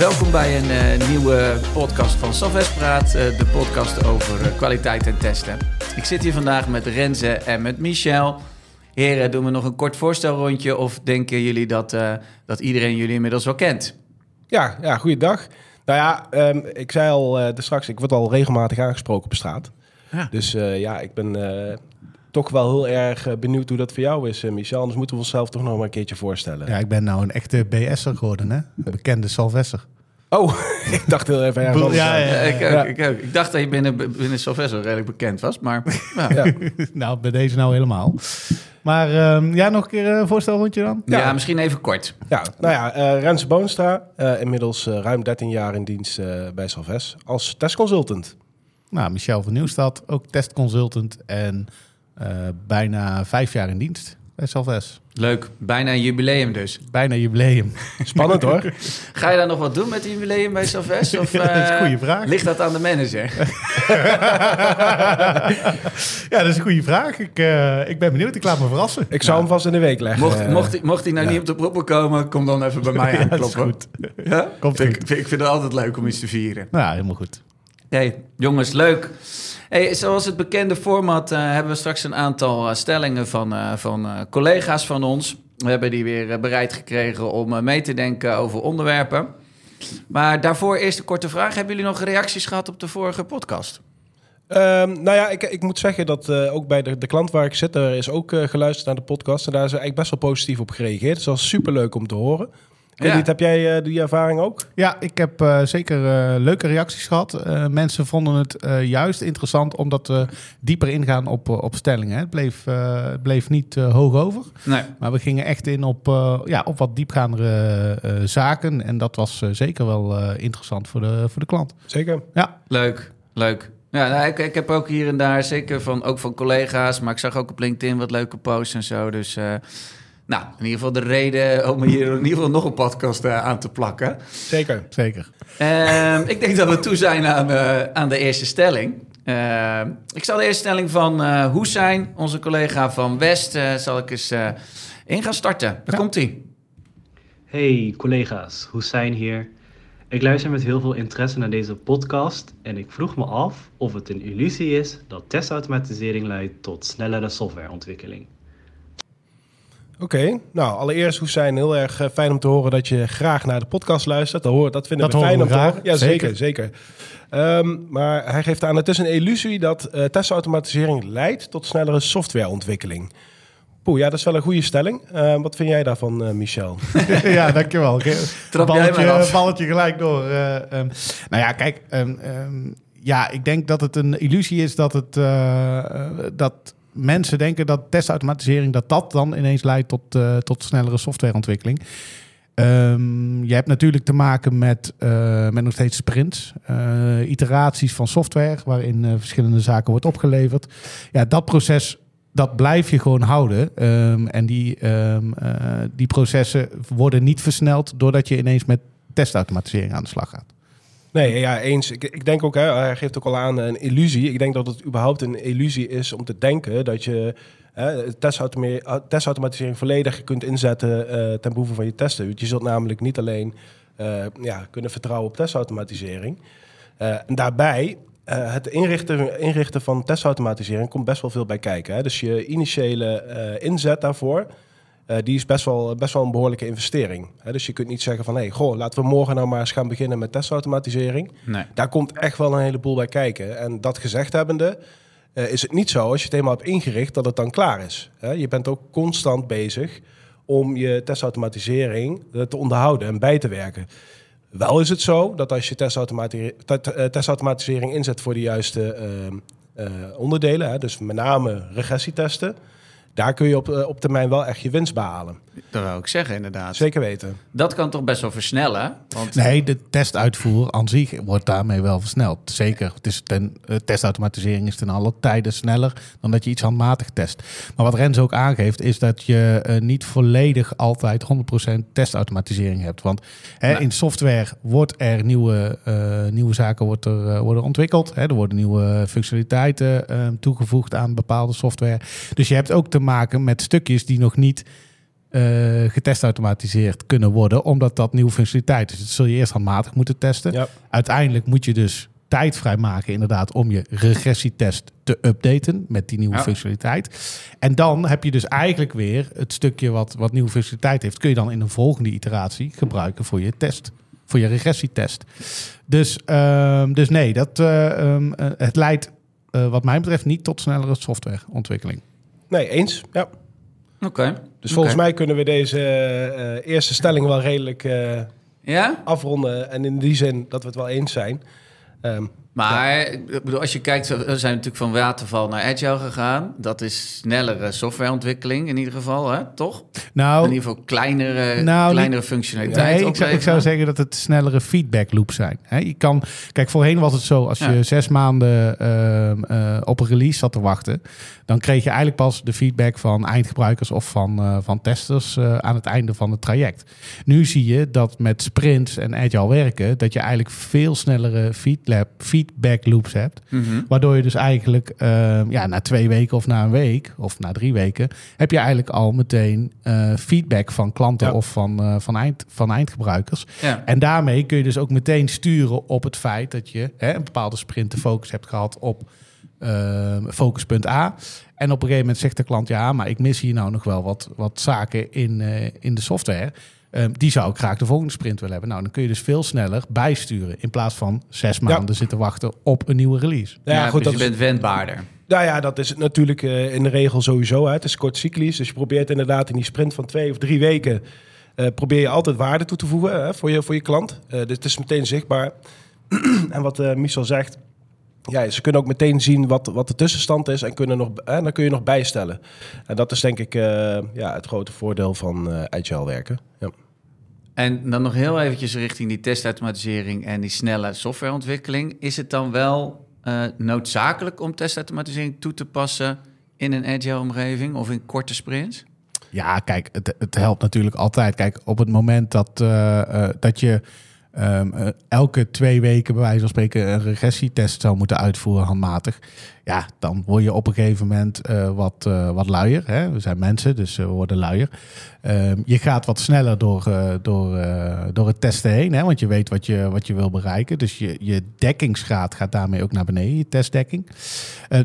Welkom bij een eh, nieuwe podcast van Salves Praat, eh, de podcast over eh, kwaliteit en testen. Ik zit hier vandaag met Renze en met Michel. Heren, doen we nog een kort voorstelrondje of denken jullie dat, dat iedereen jullie inmiddels wel kent? Ja, ja goeiedag. Nou ja, ehm, ik zei al dus straks, ik word al regelmatig aangesproken op straat. Ja. Dus ja, ik ben toch wel heel erg eh, benieuwd hoe dat voor jou is, eh, Michel. Anders moeten we onszelf toch nog maar een keertje voorstellen. Ja, ik ben nou een echte BS'er geworden, hè? Een bekende Salvesser. Oh, ik dacht heel even anders Ja, aan. ja, Eh, ik, ik, ik dacht dat je binnen, binnen Salves wel redelijk bekend was, maar ja. Ja. nou, bij deze nou helemaal. Maar ehm, ja, nog een keer een voorstelrondje dan? Ja, Ja. misschien even kort. Ja, nou ja, eh Renze Boonstra, eh, inmiddels eh, ruim 13 jaar in dienst eh, bij Salves als testconsultant. Nou, Michel van Nieuwstad, ook testconsultant en eh, bijna vijf jaar in dienst bij Salves. Leuk, bijna een jubileum dus. Bijna jubileum. Spannend hoor. Ga je daar nog wat doen met die jubileum bij Salves? Of, Ja, dat is een eh, goede vraag. Ligt dat aan de manager? ja, dat is een goede vraag. Ik, eh, ik ben benieuwd, ik laat me verrassen. Ik zou hem vast in de week leggen. Mocht, Eh, mocht, hij- mocht hij nou ja. niet op de proppen komen, kom dan even bij mij Ja, dat is aankloppen. goed. Ja? Komt ik, vind- ik vind het altijd leuk om iets te vieren. Nou, ja, helemaal goed. Hey, jongens, leuk. Zoals het bekende format eh, hebben we straks een aantal eh, stellingen van, eh, van collega's van ons. We hebben die weer bereid gekregen om mee te denken over onderwerpen. Maar daarvoor eerst een korte vraag. Hebben jullie nog reacties gehad op de vorige podcast? Ehm, nou ja, ik, ik moet zeggen dat ook bij de, de klant waar ik zit, er is ook geluisterd naar de podcast. En daar is eigenlijk best wel positief op gereageerd. Dus dat super leuk om te horen. Ja. niet, heb jij eh, die ervaring ook? Ja, ik heb eh, zeker eh, leuke reacties gehad. Eh, mensen vonden het eh, juist interessant omdat we dieper ingaan op, op stellingen. Het bleef, eh, bleef niet hoog over. Nee. Maar we gingen echt in op, eh, ja, op wat diepgaandere eh, zaken. En dat was eh, zeker wel eh, interessant voor de, voor de klant. Zeker. Ja, Leuk, leuk. Ja, nou, ik, ik heb ook hier en daar, zeker van, ook van collega's, maar ik zag ook op LinkedIn wat leuke posts en zo. Dus, eh, nou, in ieder geval de reden om hier in ieder geval nog een podcast eh, aan te plakken. Zeker. zeker. Ehm, ik denk dat we toe zijn aan, eh, aan de eerste stelling. Ehm, ik zal de eerste stelling van eh Hoesijn, onze collega van West, eh, zal ik eens eh, in gaan starten. Daar Ja. komt-ie. Hey collega's, Hussein hier. Ik luister met heel veel interesse naar deze podcast en ik vroeg me af of het een illusie is dat testautomatisering leidt tot snellere softwareontwikkeling. Oké. Nou, allereerst Hoesijn, heel erg eh, fijn om te horen dat je graag naar de podcast luistert. Dat, hoor, dat vinden Dat we fijn om te horen. Ja, zeker. Zeker. zeker. Ehm, maar hij geeft aan, het is een illusie dat eh, testautomatisering leidt tot snellere softwareontwikkeling. Poeh, ja, dat is wel een goede stelling. Eh, wat vind jij daarvan, eh, Michel? ja, dankjewel. Trap balletje, af. balletje gelijk door. eh, ehm. nou ja, kijk. ehm, ehm, ja, ik denk dat het een illusie is dat, het, dat mensen denken dat testautomatisering... dat dat dan ineens leidt tot, eh, tot snellere softwareontwikkeling. Ehm, je hebt natuurlijk te maken met, eh, met nog steeds sprints, eh, iteraties van software... waarin verschillende zaken wordt opgeleverd. Ja, dat proces dat blijf je gewoon houden. Ehm, en die, ehm, eh, die processen worden niet versneld doordat je ineens met testautomatisering aan de slag gaat. Nee, ja, eens. Ik, ik denk ook, hè, hij geeft ook al aan een illusie. Ik denk dat het überhaupt een illusie is om te denken dat je hè, testautoma- testautomatisering volledig kunt inzetten eh, ten behoeve van je testen. Je zult namelijk niet alleen eh, ja, kunnen vertrouwen op testautomatisering. Eh, en daarbij, het inrichten, inrichten van testautomatisering komt best wel veel bij kijken. Hè. Dus je initiële inzet daarvoor, eh, die is best wel, best wel een behoorlijke investering. Hè. Dus je kunt niet zeggen van, hé, hey, goh, laten we morgen nou maar eens gaan beginnen met testautomatisering. Nee. Daar komt echt wel een heleboel bij kijken. En dat gezegd hebbende, eh, is het niet zo als je het eenmaal hebt ingericht dat het dan klaar is. Hè? Je bent ook constant bezig om je testautomatisering eh, te onderhouden en bij te werken. Wel is het zo dat als je testautomati- testautomatisering inzet voor de juiste ehm, eh, onderdelen, hè, dus met name regressietesten, daar kun je op, eh, op termijn wel echt je winst behalen. Dat wou ik zeggen, inderdaad. Zeker weten. Dat kan toch best wel versnellen? Want Nee, de testuitvoer aan zich wordt daarmee wel versneld. Zeker. Het is ten, eh, testautomatisering is ten alle tijden sneller dan dat je iets handmatig test. Maar wat Rens ook aangeeft, is dat je eh, niet volledig altijd 100% testautomatisering hebt. Want hè, Nee. in software wordt er nieuwe, eh, nieuwe zaken wordt er, worden ontwikkeld. Hè. Er worden nieuwe functionaliteiten eh, toegevoegd aan bepaalde software. Dus je hebt ook te maken met stukjes die nog niet eh, getest automatiseerd kunnen worden, omdat dat nieuwe functionaliteit is. Dus dat zul je eerst handmatig moeten testen. Ja. Uiteindelijk moet je dus tijd vrijmaken inderdaad om je regressietest te updaten met die nieuwe Ja. functionaliteit. En dan heb je dus eigenlijk weer het stukje wat, wat nieuwe functionaliteit heeft, kun je dan in een volgende iteratie gebruiken voor je test, voor je regressietest. Dus, ehm, dus nee, dat, eh, ehm, eh, het leidt eh, wat mij betreft niet tot snellere softwareontwikkeling. Nee, eens. Ja. Oké. Dus volgens mij kunnen we deze eh, eerste stelling wel redelijk eh, Ja? afronden. En in die zin dat we het wel eens zijn. Ehm, Maar ik bedoel, als je kijkt, we zijn natuurlijk van waterval naar agile gegaan. Dat is snellere softwareontwikkeling in ieder geval, hè? toch? Nou, in ieder geval kleinere, Nou, kleinere functionaliteit Nee, ik zou, ik zou opleveren. zeggen dat het snellere feedback loops zijn. Je kan, kijk, voorheen was het zo, als je Ja. zes maanden ehm, eh, op een release zat te wachten, dan kreeg je eigenlijk pas de feedback van eindgebruikers of van, eh, van testers eh, aan het einde van het traject. Nu zie je dat met sprints en agile werken, dat je eigenlijk veel snellere feedlab, feedback loops hebt. Mhm. Waardoor je dus eigenlijk ehm, ja, na twee weken of na een week of na drie weken heb je eigenlijk al meteen eh, feedback van klanten Ja. of van, eh, van, eind, van eindgebruikers. Ja. En daarmee kun je dus ook meteen sturen op het feit dat je hè, een bepaalde sprint de focus hebt gehad op ehm, focuspunt A. En op een gegeven moment zegt de klant ja, maar ik mis hier nou nog wel wat, wat zaken in, eh, in de software. Ehm, die zou ik graag de volgende sprint willen hebben. Nou, dan kun je dus veel sneller bijsturen in plaats van zes maanden zitten wachten op een nieuwe release. ja, Ja, goed, dus dat je is, bent wendbaarder. nou ja, dat is het natuurlijk eh, in de regel sowieso. Hè. Het is kort cyclisch, dus je probeert inderdaad in die sprint van twee of drie weken... eh, probeer je altijd waarde toe te voegen hè, voor, je, voor je klant. Eh, dus het is meteen zichtbaar. en wat eh Michel zegt, ja, ze kunnen ook meteen zien wat, wat de tussenstand is en kunnen nog, hè, dan kun je nog bijstellen. En dat is denk ik eh, ja, het grote voordeel van eh agile werken. Ja. En dan nog heel eventjes richting die testautomatisering en die snelle softwareontwikkeling. Is het dan wel eh, noodzakelijk om testautomatisering toe te passen in een agile omgeving of in korte sprints? Ja, kijk, het, het helpt natuurlijk altijd. Kijk, op het moment dat, eh, eh, dat je ehm, eh, elke twee weken bij wijze van spreken een regressietest zou moeten uitvoeren handmatig. Ja, dan word je op een gegeven moment eh, wat, eh, wat luier. Hè? We zijn mensen, dus eh, we worden luier. Ehm, je gaat wat sneller door, door, door het testen heen, hè? want je weet wat je, wat je wil bereiken. Dus je, je dekkingsgraad gaat daarmee ook naar beneden, je testdekking.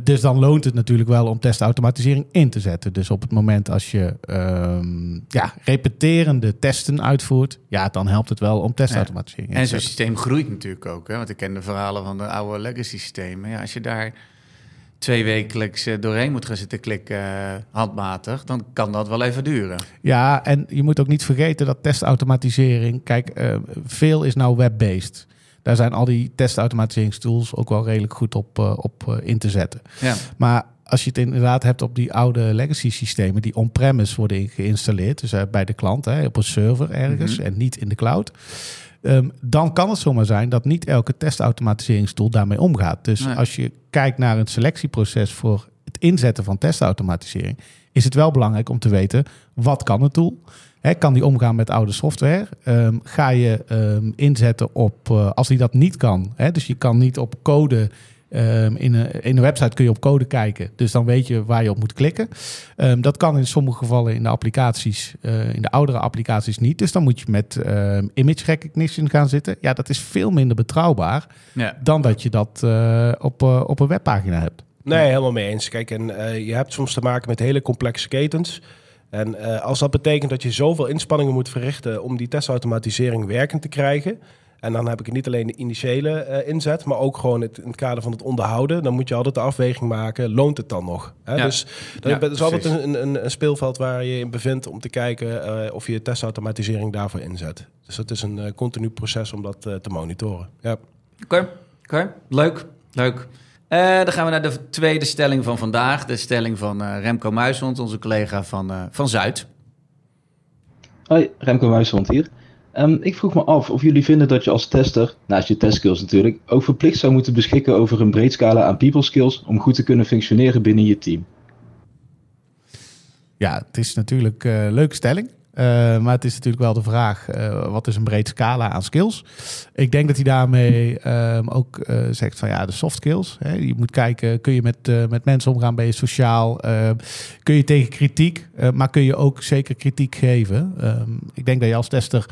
Dus dan loont het natuurlijk wel om testautomatisering in te zetten. Dus op het moment als je ehm, ja, repeterende testen uitvoert, ja, dan helpt het wel om testautomatisering in En zo'n systeem groeit natuurlijk ook. Hè? Want ik ken de verhalen van de oude legacy systemen. Ja, als je daar twee wekelijks eh, doorheen moet gaan zitten klikken eh, handmatig, dan kan dat wel even duren. Ja, en je moet ook niet vergeten dat testautomatisering, kijk, eh, veel is nou web-based. Daar zijn al die testautomatiseringstools ook wel redelijk goed op, op in te zetten. Ja. Maar als je het inderdaad hebt op die oude legacy systemen die on-premise worden geïnstalleerd, dus bij de klant hè, op een server ergens Mhm. en niet in de cloud, ehm, dan kan het zomaar zijn dat niet elke testautomatiseringstool daarmee omgaat. Dus Nee. als je kijkt naar een selectieproces voor het inzetten van testautomatisering, is het wel belangrijk om te weten wat kan een tool. Hè, kan die omgaan met oude software? Ehm, ga je ehm, inzetten op, eh, als die dat niet kan, dus je kan niet op code Ehm, in, een, in een website kun je op code kijken. Dus dan weet je waar je op moet klikken. Ehm, dat kan in sommige gevallen in de applicaties, eh, in de oudere applicaties niet. Dus dan moet je met ehm, image recognition gaan zitten. Ja, dat is veel minder betrouwbaar Ja. dan dat je dat eh, op, eh, op een webpagina hebt. Nee, helemaal mee eens. Kijk, en eh, je hebt soms te maken met hele complexe ketens. En eh, als dat betekent dat je zoveel inspanningen moet verrichten om die testautomatisering werkend te krijgen. En dan heb ik het niet alleen de initiële eh, inzet, maar ook gewoon het, in het kader van het onderhouden. Dan moet je altijd de afweging maken, loont het dan nog? Hè? Ja. Dus dat Ja, is altijd een, een, een speelveld waar je in bevindt om te kijken eh, of je testautomatisering daarvoor inzet. Dus dat is een eh, continu proces om dat eh, te monitoren. Ja. Oké, oké. leuk, leuk. Eh, dan gaan we naar de tweede stelling van vandaag. De stelling van eh, Remco Muishond, onze collega van, eh, van Zuid. Hoi, Remco Muishond hier. Ehm, ik vroeg me af of jullie vinden dat je als tester, naast je testskills natuurlijk, ook verplicht zou moeten beschikken over een breed scala aan people skills om goed te kunnen functioneren binnen je team. Ja, het is natuurlijk eh, een leuke stelling. Uh, maar het is natuurlijk wel de vraag, uh, wat is een breed scala aan skills? Ik denk dat hij daarmee um, ook uh, zegt van ja, de soft skills. Hè, je moet kijken, kun je met, met mensen omgaan, ben je sociaal? Ehm, kun je tegen kritiek, maar kun je ook zeker kritiek geven? Um, ik denk dat je als tester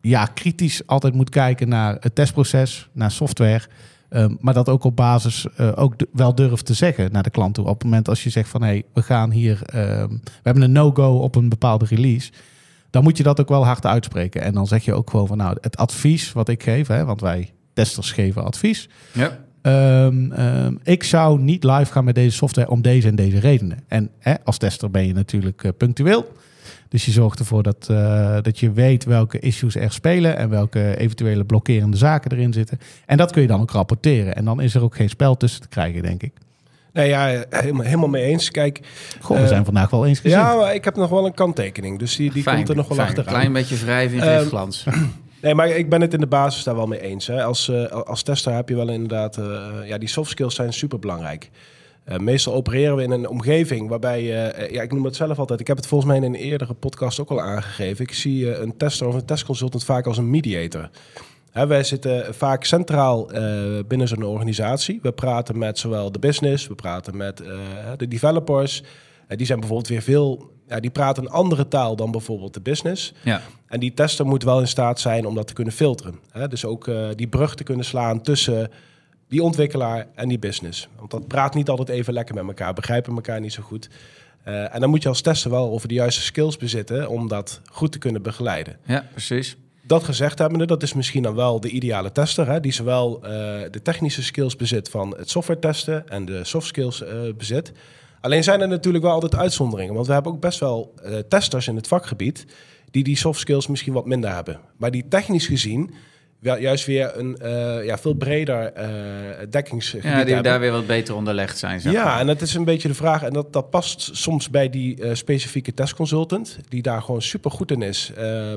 ja, kritisch altijd moet kijken naar het testproces, naar software... Ehm, maar dat ook op basis uh, ook wel durft te zeggen naar de klant toe. Op het moment als je zegt van hé, hey, we gaan hier, um, we hebben een no-go op een bepaalde release. Dan moet je dat ook wel hard uitspreken. En dan zeg je ook gewoon van nou, het advies wat ik geef, hè, want wij testers geven advies. Ja. Um, ik zou niet live gaan met deze software om deze en deze redenen. En hè, als tester ben je natuurlijk uh, punctueel. Dus je zorgt ervoor dat, uh, dat je weet welke issues er spelen en welke eventuele blokkerende zaken erin zitten. En dat kun je dan ook rapporteren. En dan is er ook geen spel tussen te krijgen, denk ik. Nee, ja, helemaal, helemaal mee eens. Kijk, Goh, we uh, zijn vandaag wel eens gezien. Ja, maar ik heb nog wel een kanttekening. Dus die, die fijn, komt er nog wel achter. Een klein beetje wrijving in um, glans. Nee, maar ik ben het in de basis daar wel mee eens. Hè. Als, uh, als tester heb je wel inderdaad... Uh, ja, die soft skills zijn super belangrijk. Uh, meestal opereren we in een omgeving waarbij, uh, ja, ik noem het zelf altijd, ik heb het volgens mij in een eerdere podcast ook al aangegeven. Ik zie uh, een tester of een testconsultant vaak als een mediator. Hè, wij zitten vaak centraal binnen zo'n organisatie. We praten met zowel de business, we praten met de developers. die zijn bijvoorbeeld weer veel, ja, die praten een andere taal dan bijvoorbeeld de business. Ja. En die tester moet wel in staat zijn om dat te kunnen filteren. Hè? Dus ook die brug te kunnen slaan tussen die ontwikkelaar en die business. Want dat praat niet altijd even lekker met elkaar, begrijpen elkaar niet zo goed. Uh, en dan moet je als tester wel over de juiste skills bezitten om dat goed te kunnen begeleiden. Ja, precies. Dat gezegd hebbende, dat is misschien dan wel de ideale tester, hè, die zowel uh, de technische skills bezit van het software testen en de soft skills uh, bezit. Alleen zijn er natuurlijk wel altijd uitzonderingen, want we hebben ook best wel testers in het vakgebied die die soft skills misschien wat minder hebben. Maar die technisch gezien wel, juist weer een uh, ja, veel breder uh, dekkingsgebied Ja, die daar weer wat beter onderlegd zijn. Zeg ja, maar. en dat is een beetje de vraag. En dat, dat past soms bij die uh, specifieke testconsultant, die daar gewoon super goed in is.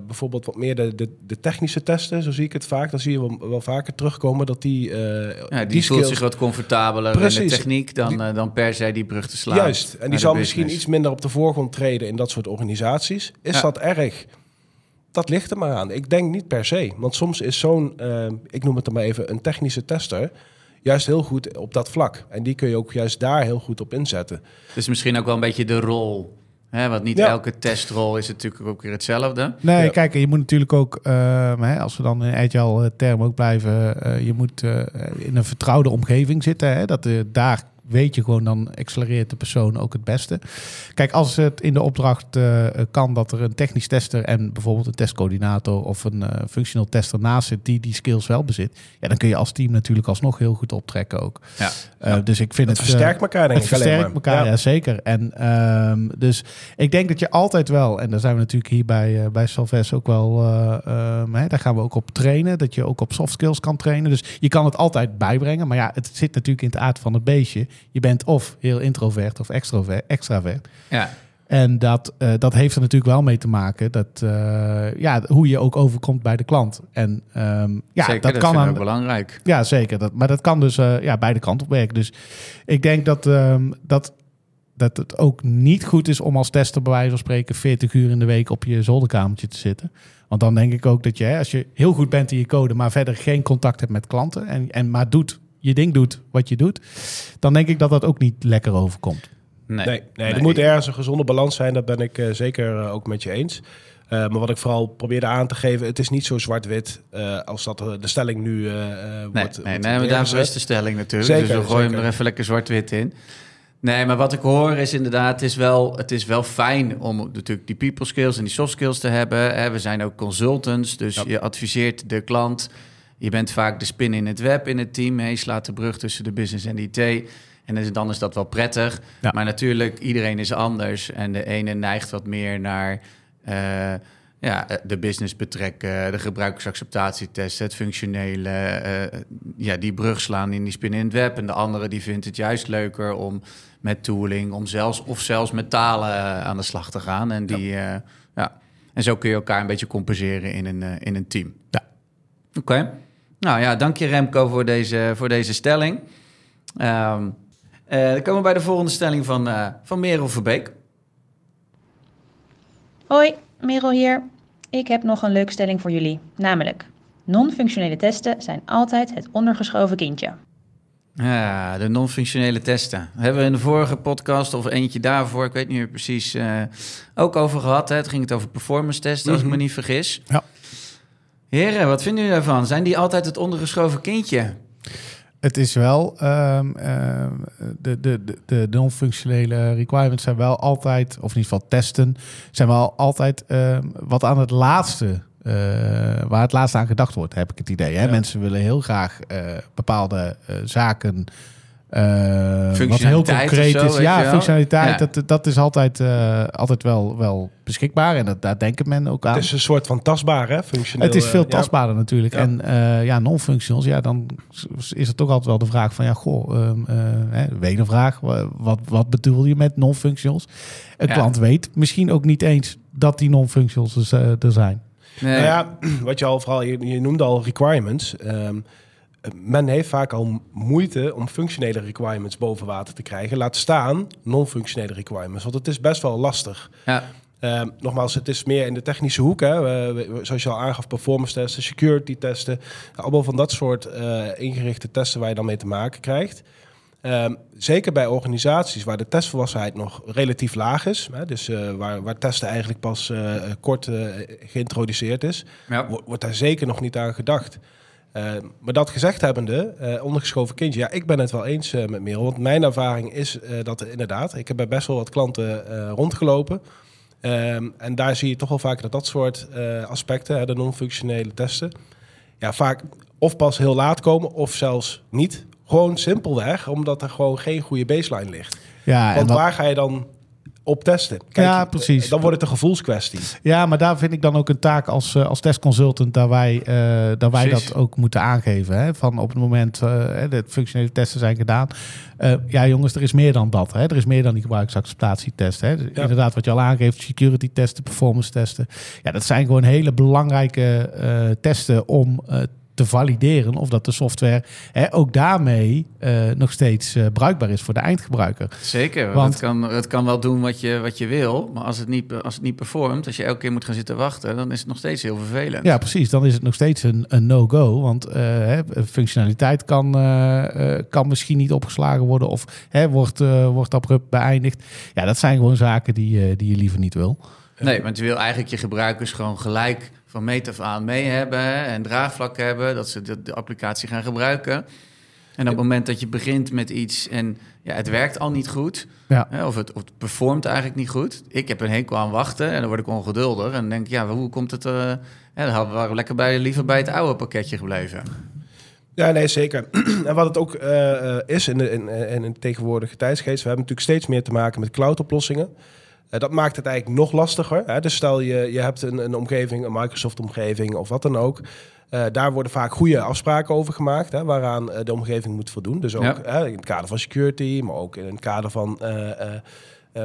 bijvoorbeeld wat meer de, de, de, technische testen, zo zie ik het vaak. Dan zie je wel, wel vaker terugkomen dat die. ja, die, die voelt zich wat comfortabeler Precies. in de techniek dan, die, dan per se die brug te slaan. Juist, en die zal misschien iets minder op de voorgrond treden in dat soort organisaties. Is ja. dat erg? Dat ligt er maar aan. Ik denk niet per se. Want soms is zo'n, uh, ik noem het dan maar even, een technische tester juist heel goed op dat vlak. En die kun je ook juist daar heel goed op inzetten. Dus misschien ook wel een beetje de rol. Hè? Want niet ja. elke testrol is natuurlijk ook weer hetzelfde. Nee, ja. kijk, je moet natuurlijk ook, uh, hè, als we dan in agile term ook blijven, uh, je moet uh, in een vertrouwde omgeving zitten. Hè? Dat daar weet je gewoon, dan accelereert de persoon ook het beste. Kijk, als het in de opdracht uh, kan dat er een technisch tester en bijvoorbeeld een testcoördinator of een uh, functional tester naast zit die die skills wel bezit, ja, dan kun je als team natuurlijk alsnog heel goed optrekken ook. Ja. Uh, dus ik vind het. Het versterkt elkaar, denk het versterkt elkaar, ja. ja. zeker. En um, dus ik denk dat je altijd wel, en daar zijn we natuurlijk hier bij, bij Salves ook wel, um, hè, daar gaan we ook op trainen, dat je ook op soft skills kan trainen. Dus je kan het altijd bijbrengen, maar ja, het zit natuurlijk in het aard van het beestje. Je bent of heel introvert of extrovert, extravert. Ja. En dat, uh, dat heeft er natuurlijk wel mee te maken dat, uh, ja, hoe je ook overkomt bij de klant. En um, ja, zeker, dat, dat kan aan, belangrijk. Ja, zeker. Dat, maar dat kan dus uh, ja, beide kanten op werken. Dus ik denk dat, um, dat, dat het ook niet goed is om als tester bij wijze van spreken 40 uur in de week op je zolderkamertje te zitten. Want dan denk ik ook dat je, hè, als je heel goed bent in je code, maar verder geen contact hebt met klanten en, en maar doet je ding doet wat je doet, dan denk ik dat dat ook niet lekker overkomt. Nee, nee, nee, er moet ergens een gezonde balans zijn. Dat ben ik uh, zeker uh, ook met je eens. Uh, maar wat ik vooral probeerde aan te geven, het is niet zo zwart-wit als dat de stelling nu nee, wordt. Nee, wordt nee, maar daarvoor is de stelling natuurlijk. Zeker, dus we gooien hem er even lekker zwart-wit in. Nee, maar wat ik hoor is inderdaad, het is wel, het is wel fijn om natuurlijk die people skills en die soft skills te hebben. We zijn ook consultants, dus ja. je adviseert de klant je bent vaak de spin in het web in het team. Je slaat de brug tussen de business en de IT. En dan is dat wel prettig. Ja. Maar natuurlijk, iedereen is anders. En de ene neigt wat meer naar uh, ja, de business betrekken, de gebruikersacceptatietest, het functionele. Uh, ja, die brug slaan in die spin in het web. En de andere die vindt het juist leuker om met tooling, om zelfs of zelfs met talen aan de slag te gaan. En die, ja. Uh, ja. En zo kun je elkaar een beetje compenseren in een, in een team. Ja. Oké. Okay. Nou ja, dank je Remco voor deze, voor deze stelling. Um, uh, dan komen we bij de volgende stelling van, uh, van Merel Verbeek. Hoi, Merel hier. Ik heb nog een leuke stelling voor jullie. Namelijk, non-functionele testen zijn altijd het ondergeschoven kindje. Ja, de non-functionele testen. Hebben we in de vorige podcast of eentje daarvoor, ik weet niet meer precies, eh, ook over gehad. Hè? Het ging het over performance testen, als ik me niet vergis. Ja. Heren, wat vinden jullie daarvan? Zijn die altijd het ondergeschoven kindje? Het is wel, ehm, de, de, de, de non-functionele requirements zijn wel altijd, of in ieder geval testen, zijn wel altijd ehm, wat aan het laatste, eh, waar het laatste aan gedacht wordt, heb ik het idee. Hè? Mensen willen heel graag eh, bepaalde eh, zaken. Eh, wat heel Functionaliteit concreet zo, is. Ja, functionaliteit, Ja. Dat, dat is altijd, eh, altijd wel, wel beschikbaar. En dat, daar denken men ook aan. Het is een soort van tastbaar, hè? Functioneel. Het is veel eh, ja. tastbaarder natuurlijk. Ja. En eh, ja, non-functionals, ja, dan is het toch altijd wel de vraag van, ja, goh, ehm, eh, hè, wedervraag, wa- wat, wat bedoel je met non-functionals? Een Ja. klant weet misschien ook niet eens dat die non-functionals dus, er zijn. Nee. Nou ja, wat je al vooral, je, je noemde al requirements. Ehm, men heeft vaak al moeite om functionele requirements boven water te krijgen. Laat staan non-functionele requirements. Want het is best wel lastig. Ja. Ehm, nogmaals, het is meer in de technische hoek. Hè. Zoals je al aangaf, performance testen, security testen. Allemaal van dat soort eh, ingerichte testen waar je dan mee te maken krijgt. Ehm, zeker bij organisaties waar de testvolwassenheid nog relatief laag is. Hè, dus eh, waar, waar testen eigenlijk pas eh, kort geïntroduceerd is. Ja. Wo- wordt daar zeker nog niet aan gedacht. Eh, maar dat gezegd hebbende, eh ondergeschoven kindje, ja, ik ben het wel eens eh, met Merel. Want mijn ervaring is eh, dat er inderdaad, ik heb bij best wel wat klanten rondgelopen. Ehm, en daar zie je toch wel vaak dat dat soort aspecten, hè, de non-functionele testen, ja, vaak of pas heel laat komen of zelfs niet. Gewoon simpelweg, omdat er gewoon geen goede baseline ligt. Ja, en Want wat- waar ga je dan op testen? Ja, precies. Dan wordt het een gevoelskwestie. ja, maar daar vind ik dan ook een taak als, eh, als testconsultant dat wij, eh, dat, wij dat ook moeten aangeven. Hè? Van op het moment uh, de functionele testen zijn gedaan. Uh, ja, jongens, er is meer dan dat. Hè? Er is meer dan die gebruiksacceptatietest. Hè? Ja. Inderdaad, wat je al aangeeft, security testen, performance testen. Ja, dat zijn gewoon hele belangrijke testen om te valideren of dat de software hè, ook daarmee uh, nog steeds uh, bruikbaar is voor de eindgebruiker. Zeker, want het kan, het kan wel doen wat je, wat je wil, maar als het, niet, als het niet performt, als je elke keer moet gaan zitten wachten, dan is het nog steeds heel vervelend. Ja, precies. Dan is het nog steeds een, een no-go, want hè, functionaliteit kan, kan misschien niet opgeslagen worden of hè, wordt, wordt abrupt beëindigd. Ja, dat zijn gewoon zaken die, die je liever niet wil. Nee, want je wil eigenlijk je gebruikers gewoon gelijk van meet af aan mee hebben hè, en draagvlak hebben, dat ze de, de, applicatie gaan gebruiken. En op het moment dat je begint met iets en ja, het werkt al niet goed, ja. hè, of, het, of het performt eigenlijk niet goed. Ik heb een hekel aan wachten en dan word ik ongeduldig en denk ja, hoe komt het? Uh, ja, dan hadden we lekker bij, liever bij het oude pakketje gebleven. Ja, nee, zeker. en wat het ook uh, is in de, in, in de tegenwoordige tijdsgeest, we hebben natuurlijk steeds meer te maken met cloud-oplossingen. Uh, dat maakt het eigenlijk nog lastiger. Hè? Dus stel je, je hebt een, een omgeving, een Microsoft-omgeving of wat dan ook. Uh, daar worden vaak goede afspraken over gemaakt, hè, waaraan uh, de omgeving moet voldoen. Dus ook ja. in het kader van security, maar ook in het kader van uh,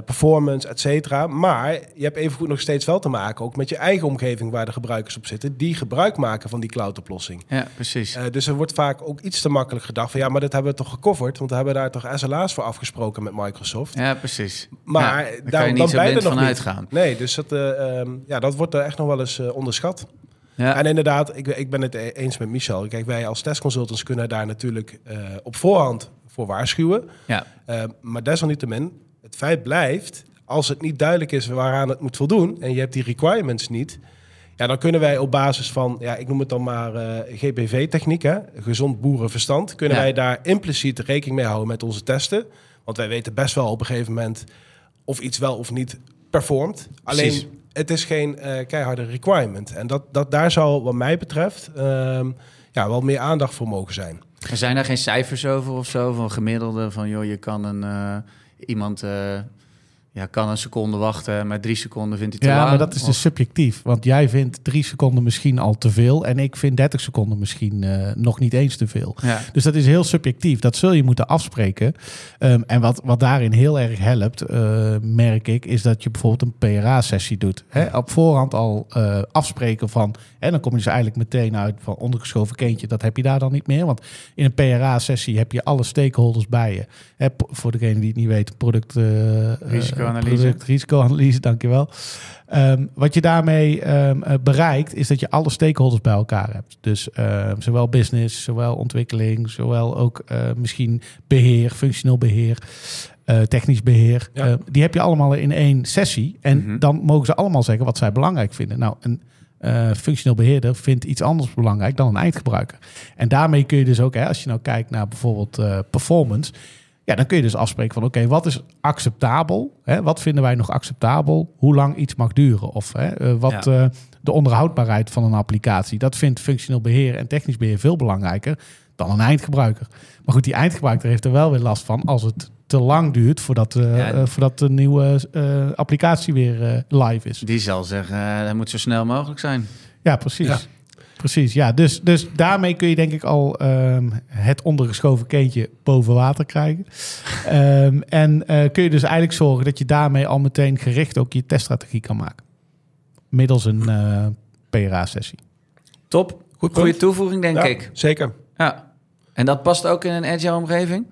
performance, et cetera. Maar je hebt evengoed nog steeds wel te maken ook met je eigen omgeving waar de gebruikers op zitten, die gebruik maken van die cloud-oplossing. Ja, precies. dus er wordt vaak ook iets te makkelijk gedacht van ja, maar dat hebben we toch gecoverd, want we hebben daar toch SLA's voor afgesproken met Microsoft. Ja, precies. Maar ja, daar, kan je niet dan zo blind van uitgaan. Nee, dus dat, uh, um, ja, dat wordt er echt nog wel eens onderschat. Ja. En inderdaad, ik, ik ben het e-, eens met Michel. Kijk, wij als testconsultants kunnen daar natuurlijk op voorhand voor waarschuwen. Ja. Maar desalniettemin, het feit blijft, als het niet duidelijk is waaraan het moet voldoen en je hebt die requirements niet, ja, dan kunnen wij op basis van, ja, ik noem het dan maar uh, GBV-techniek, hè, gezond boerenverstand, kunnen ja. wij daar impliciet rekening mee houden met onze testen. Want wij weten best wel op een gegeven moment of iets wel of niet performt. Alleen het is geen uh, keiharde requirement. En dat, dat daar zal, wat mij betreft, uh, ja, wel meer aandacht voor mogen zijn. Er zijn daar geen cijfers over of zo, van gemiddelde, van joh, je kan een uh, iemand ja, kan een seconde wachten, maar drie seconden vindt hij te ja, lang. maar dat is of... dus subjectief. Want jij vindt drie seconden misschien al te veel. En ik vind 30 seconden misschien uh, nog niet eens te veel. Ja. Dus dat is heel subjectief. Dat zul je moeten afspreken. Um, en wat, wat daarin heel erg helpt, uh, merk ik, is dat je bijvoorbeeld een PRA-sessie doet. Hè? Op voorhand al uh, afspreken van. En dan kom je dus eigenlijk meteen uit van ondergeschoven kindje. Dat heb je daar dan niet meer. Want in een PRA-sessie heb je alle stakeholders bij je. Hè? Voor degene die het niet weet, product. Risico Productrisicoanalyse, dankjewel. Ehm wat je daarmee ehm, eh, bereikt, is dat je alle stakeholders bij elkaar hebt. Dus ehm, zowel business, zowel ontwikkeling, zowel ook eh, misschien beheer, functioneel beheer, eh, technisch beheer. Ja. Eh, die heb je allemaal in één sessie. En Mhm. dan mogen ze allemaal zeggen wat zij belangrijk vinden. Nou, een functioneel beheerder vindt iets anders belangrijk dan een eindgebruiker. En daarmee kun je dus ook, hè, als je nou kijkt naar bijvoorbeeld performance, ja, dan kun je dus afspreken van oké, wat is acceptabel? Hè? Wat vinden wij nog acceptabel? Hoe lang iets mag duren? Of hè, eh, wat Ja. eh, de onderhoudbaarheid van een applicatie. Dat vindt functioneel beheer en technisch beheer veel belangrijker dan een eindgebruiker. Maar goed, die eindgebruiker heeft er wel weer last van als het te lang duurt voordat, eh, Ja. voordat de nieuwe eh, applicatie weer eh, live is. Die zal zeggen, dat moet zo snel mogelijk zijn. Ja, precies. Ja. Precies, ja. Dus, dus daarmee kun je denk ik al ehm, het ondergeschoven kindje boven water krijgen. Ehm, en eh, kun je dus eigenlijk zorgen dat je daarmee al meteen gericht ook je teststrategie kan maken. Middels een eh, PRA-sessie. Top. Goed Goede toevoeging, denk Ja, ik. Zeker. Ja. En dat past ook in een agile omgeving?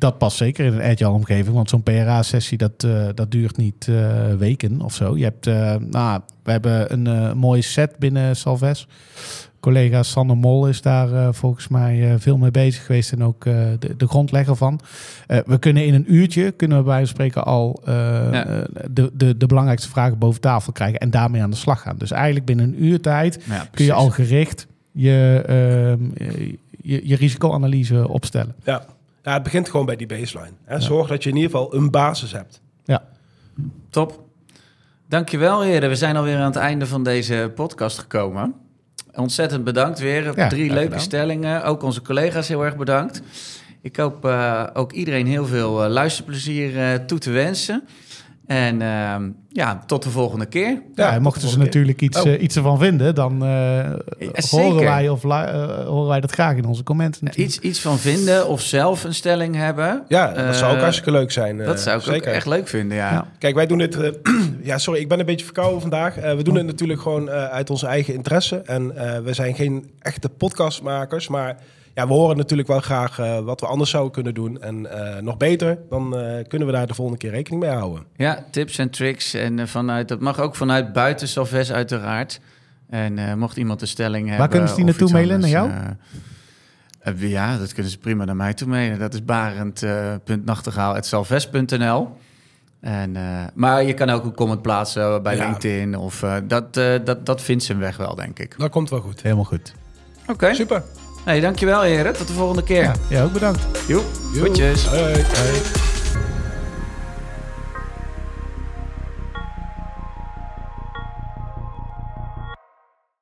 Dat past zeker in een agile omgeving, want zo'n PRA-sessie dat, eh, dat duurt niet eh, weken of zo. Je hebt, eh, nou, we hebben een mooie set binnen Salves. Collega Sander Mol is daar volgens mij veel mee bezig geweest en ook de, de grondlegger van. We kunnen in een uurtje, kunnen we bij wijze van spreken al Ja. de, de, de belangrijkste vragen boven tafel krijgen en daarmee aan de slag gaan. Dus eigenlijk binnen een uur tijd Ja, kun je al gericht je, ehm, je, je risicoanalyse opstellen. Ja. Ja, het begint gewoon bij die baseline. Hè. Zorg dat je in ieder geval een basis hebt. Ja. Top. Dankjewel, heren. We zijn alweer aan het einde van deze podcast gekomen. Ontzettend bedankt weer. Ja, Drie leuke gedaan. stellingen. Ook onze collega's heel erg bedankt. Ik hoop eh, ook iedereen heel veel eh, luisterplezier eh, toe te wensen. En ehm, ja, tot de volgende keer. Ja, en mochten ze natuurlijk iets, Oh. eh, iets ervan vinden, dan eh, zeker. horen, wij of eh, horen wij dat graag in onze comments. natuurlijk. Iets, iets van vinden of zelf een stelling hebben. Ja, dat zou ook Eh, hartstikke leuk zijn. eh, Dat zou ik zeker. ook echt leuk vinden, ja. Ja. Kijk, wij doen dit. eh, ja, sorry, ik ben een beetje verkouden vandaag. Eh, we doen het natuurlijk gewoon eh, uit onze eigen interesse. En eh, we zijn geen echte podcastmakers. Maar ja, we horen natuurlijk wel graag eh, wat we anders zouden kunnen doen. En eh, nog beter, dan eh, kunnen we daar de volgende keer rekening mee houden. Ja, tips en tricks. En eh, vanuit, dat mag ook vanuit buiten Salves uiteraard. En eh, mocht iemand een stelling hebben... kunnen ze die naartoe mailen, anders, naar eh, eh, ja, dat kunnen ze prima naar mij toe mailen. Dat is barend.nachtegaal.salves.nl en, eh, Maar je kan ook een comment plaatsen bij Ja. LinkedIn. Of, eh, dat, eh, dat, dat vindt zijn weg wel, denk ik. Dat komt wel goed. Helemaal goed. Oké. Super. Hey, dankjewel heren. Tot de volgende keer. Ja, ja ook bedankt. Joep. Jo. Groetjes. Hoi, hoi.